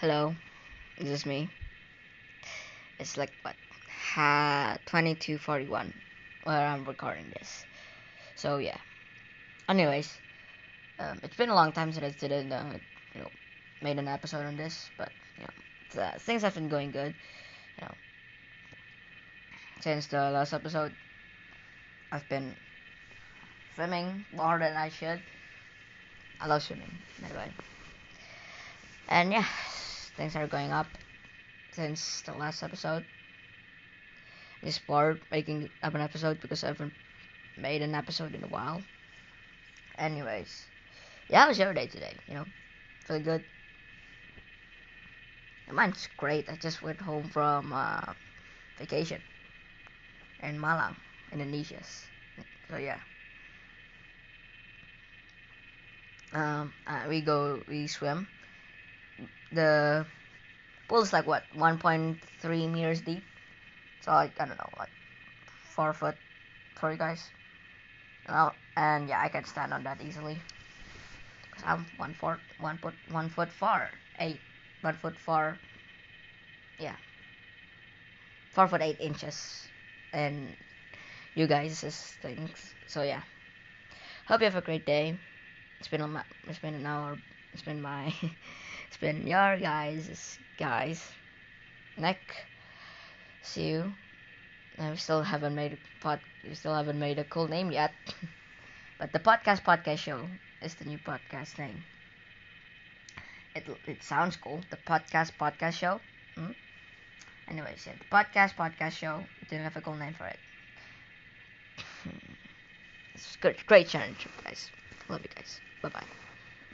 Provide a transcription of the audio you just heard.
Hello, this is me. It's like what, ha, 22:41 where I'm recording this. So yeah. Anyways, um, it's been a long time since I did uh, you know, made an episode on this, but you know, uh, things have been going good. You know, since the last episode, I've been swimming more than I should. I love swimming, by the way. And yeah, things are going up since the last episode. Just bored making up an episode because I haven't made an episode in a while. Anyways, yeah, how was your day today? You know, feeling good. Mine's great. I just went home from uh, vacation in Malang, Indonesia. So yeah. Um, uh, we go, we swim. The pool is like what, 1.3 meters deep. So like I don't know, like four foot for you guys. Well, and yeah, I can stand on that easily. Cause I'm one foot, one foot, one foot far, eight, one foot far. Yeah, four foot eight inches, and you guys things. So yeah, hope you have a great day. It's been a it's been an hour. It's been my it's been your guys guys. Nick, see you. We still haven't made a pod. We still haven't made a cool name yet. but the podcast podcast show is the new podcast name. It it sounds cool. The podcast podcast show. Hmm? Anyways, yeah, the podcast podcast show. Didn't have a cool name for it. it's good, great challenge, guys. Love you guys. Bye bye.